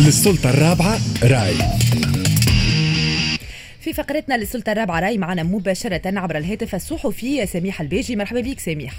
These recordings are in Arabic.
للسلطة الرابعة راي. في فقرتنا للسلطة الرابعة راي معنا مباشرة عبر الهاتف الصحفي سميح الباجي مرحبا بك سميح.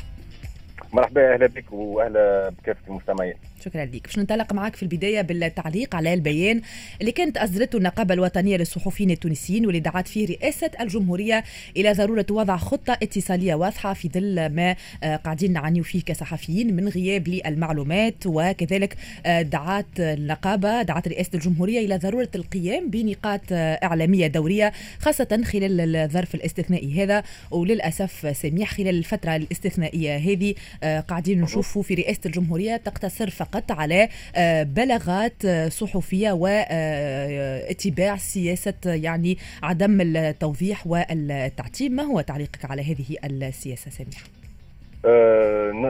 مرحبا أهلا بك وأهلا بكافة المستمعين. شكرا لك. باش ننطلق معك في البداية بالتعليق على البيان اللي كانت اصدرته النقابة الوطنية للصحفيين التونسيين واللي دعت فيه رئاسة الجمهورية إلى ضرورة وضع خطة اتصالية واضحة في ظل ما آه، قاعدين نعانيو فيه كصحفيين من غياب للمعلومات. وكذلك آه، دعات النقابة دعت رئاسة الجمهورية إلى ضرورة القيام بنقاط آه، إعلامية دورية خاصة خلال الظرف الاستثنائي هذا. وللأسف سميح خلال الفترة الاستثنائية هذه قاعدين نشوفوا في رئاسة الجمهورية تقتصر فقط على آه، بلاغات آه، صحفية واتباع آه، سياسة يعني عدم التوضيح والتعتيم ما هو تعليقك على هذه السياسة سميح؟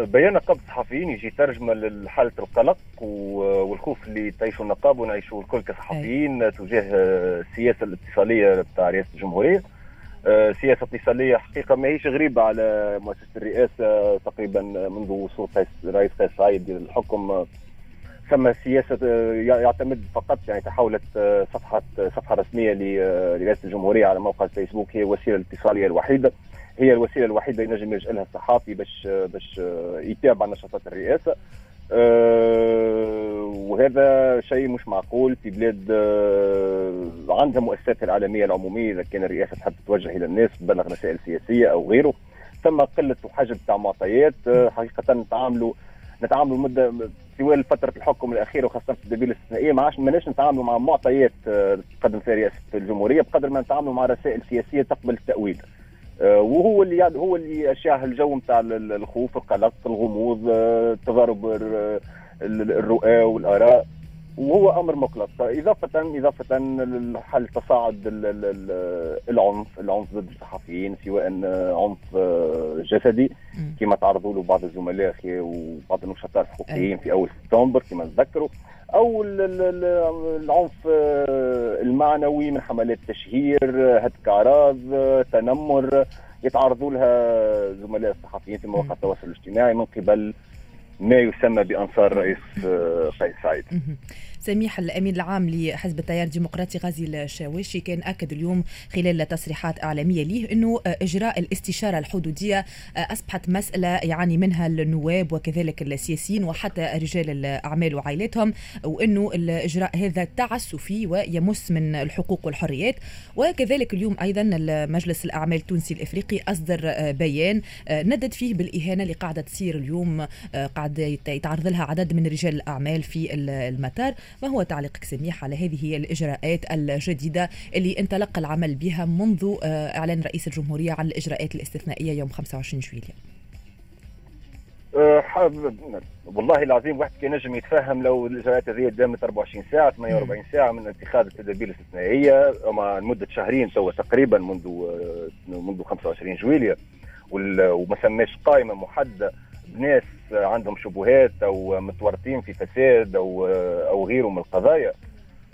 بيان نقابة الصحفيين يجي ترجمة لحالة القلق والخوف اللي تعيشوا النقابة ونعيشوا الكل كصحفيين تجاه السياسة الاتصالية بتاع رئاسة الجمهورية سياسة اتصالية حقيقة ما هيش غريبة على مؤسسة الرئاسة تقريبا منذ وصول رئيس قيس سعيد للحكم ثم سياسة يعتمد فقط يعني تحولت صفحة صفحة رسمية لرئاسة الجمهورية على موقع الفيسبوك هي الوسيلة الاتصالية الوحيدة هي الوسيلة الوحيدة اللي ينجم يلجأ لها الصحافي باش باش يتابع نشاطات الرئاسة. أه وهذا شيء مش معقول في بلاد أه عندها مؤسساتها العالمية العمومية إذا كان الرئاسة تحب توجه إلى الناس تبلغ رسائل سياسية أو غيره ثم قلة وحجم تاع معطيات أه حقيقة نتعاملوا نتعاملوا مدة طوال فتره الحكم الأخيرة وخاصة في الدبيل الاستثنائيه ما عادش ماناش نتعاملوا مع معطيات أه، تقدم فيها رئاسة الجمهورية بقدر ما نتعاملوا مع رسائل سياسية تقبل التأويل. آه، وهو اللي هو اللي اشاع الجو نتاع الخوف القلق الغموض آه، تضارب الرؤى والآراء وهو أمر مقلق. اضافه إضافة لحل تصاعد العنف العنف ضد الصحفيين سواء عنف آه، جسدي. كما تعرضوا له بعض الزملاء وبعض النشطاء الحقوقيين في أول سبتمبر كما تذكروا. أو العنف آه، المعنوي من حملات تشهير هتك أعراض تنمر. يتعرضوا لها زملاء الصحفيين في مواقع التواصل الاجتماعي من قبل ما يسمى بأنصار رئيس آه، قيس سعيد. سميح الأمين العام لحزب التيار الديمقراطي غازي الشاوشي كان آكد اليوم خلال تصريحات إعلامية ليه إنه إجراء الاستشارة الحدودية أصبحت مسألة يعاني منها النواب وكذلك السياسيين وحتى رجال الأعمال وعائلتهم وإنه الإجراء هذا تعسفي ويمس من الحقوق والحريات. وكذلك اليوم أيضا مجلس الأعمال التونسي الإفريقي أصدر بيان ندد فيه بالإهانة اللي قاعدة تصير اليوم قاعد يتعرض لها عدد من رجال الأعمال في المطار. ما هو تعليقك سميح على هذه الإجراءات الجديدة اللي انطلق العمل بها منذ آه، إعلان رئيس الجمهورية عن الإجراءات الاستثنائية يوم 25 جويلية؟ أه والله العظيم واحد كان نجم يتفهم لو الإجراءات هذه دامت 24 ساعة 48 ساعة من اتخاذ التدابير الاستثنائية أما لمدة شهرين توا تقريبا منذ آه، منذ 25 جويلية وما سماش قائمه محدده بناس عندهم شبهات أو متورطين في فساد أو أو غيره من القضايا.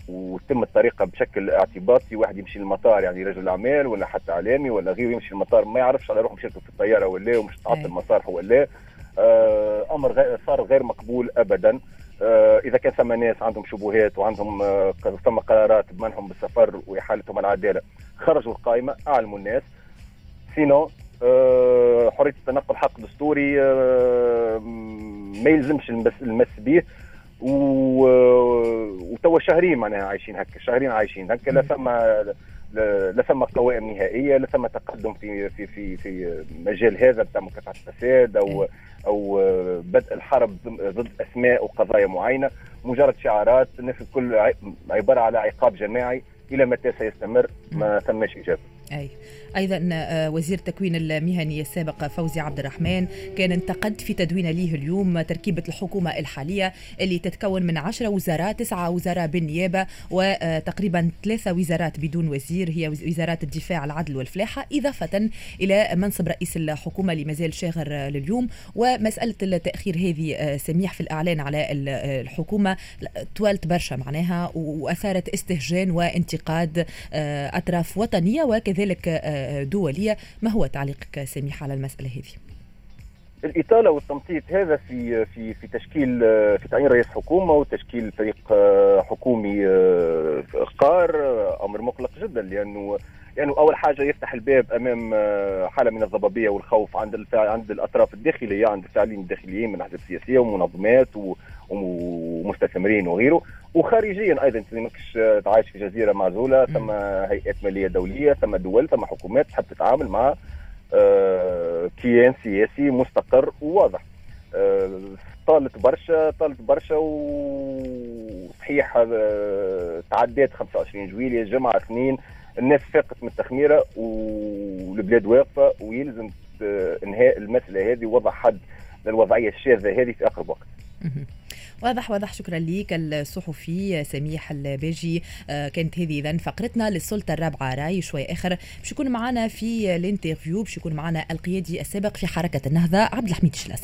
وتم الطريقة بشكل اعتباطي واحد يمشي للمطار يعني رجل أعمال ولا حتى إعلامي ولا غيره يمشي للمطار ما يعرفش على روحه مش في الطيارة ولا ومش تعطل المسار هو ولا آه أمر غير صار غير مقبول ابدا. آه إذا كان ثم ناس عندهم شبهات وعندهم آه ثم قرارات بمنعهم بالسفر وإحالتهم العدالة خرجوا القائمة أعلموا الناس. سينو حريه التنقل حق دستوري آه، ما يلزمش المس به وتوا شهرين معناها عايشين هكا شهرين عايشين هكا لا ثم لا ثم قوائم نهائية لا ثم تقدم في في في في مجال هذا بتاع مكافحة الفساد أو أو بدء الحرب ضد أسماء وقضايا معينة. مجرد شعارات الناس الكل عبارة على عقاب جماعي إلى متى سيستمر ما ثماش إجابة. أي. أيضا آه، وزير التكوين المهني السابق فوزي عبد الرحمن كان انتقد في تدوين ليه اليوم تركيبة الحكومة الحالية اللي تتكون من عشرة وزارات تسعة وزراء بالنيابة وتقريبا ثلاثة وزارات بدون وزير هي وزارات الدفاع العدل والفلاحة إضافة إلى منصب رئيس الحكومة اللي مازال شاغر لليوم. ومسألة التأخير هذه آه، سميح في الإعلان على الحكومة توالت برشا معناها وأثارت استهجان وانتقاد آه، أطراف وطنية وكذلك دولية ما هو تعليقك سميح على المسألة هذه؟ الإطالة والتمطيط هذا في في في تشكيل في تعيين رئيس حكومة وتشكيل فريق حكومي قار أمر مقلق جدا لأنه يعني أول حاجة يفتح الباب أمام حالة من الضبابية والخوف عند عند الأطراف الداخلية عند الفاعلين الداخليين من أحزاب سياسية ومنظمات ومستثمرين وغيره وخارجيا أيضا ماكش تعايش في جزيرة معزولة ثم هيئات مالية دولية ثم دول ثم حكومات تحب تتعامل مع آه، كيان سياسي مستقر وواضح. آه، طالت برشا طالت برشا وصحيح آه، تعدات 25 جويلية جمعة اثنين الناس فاقت من التخميرة والبلاد واقفة ويلزم إنهاء المسألة هذه ووضع حد للوضعية الشاذة هذه في أقرب وقت. واضح واضح. شكرا لك الصحفي سميح الباجي. آه، كانت هذه اذا فقرتنا للسلطة الرابعة راي شوي آخر. باش يكون معنا في ال interview باش يكون معنا القيادي السابق في حركة النهضة عبد الحميد شلاس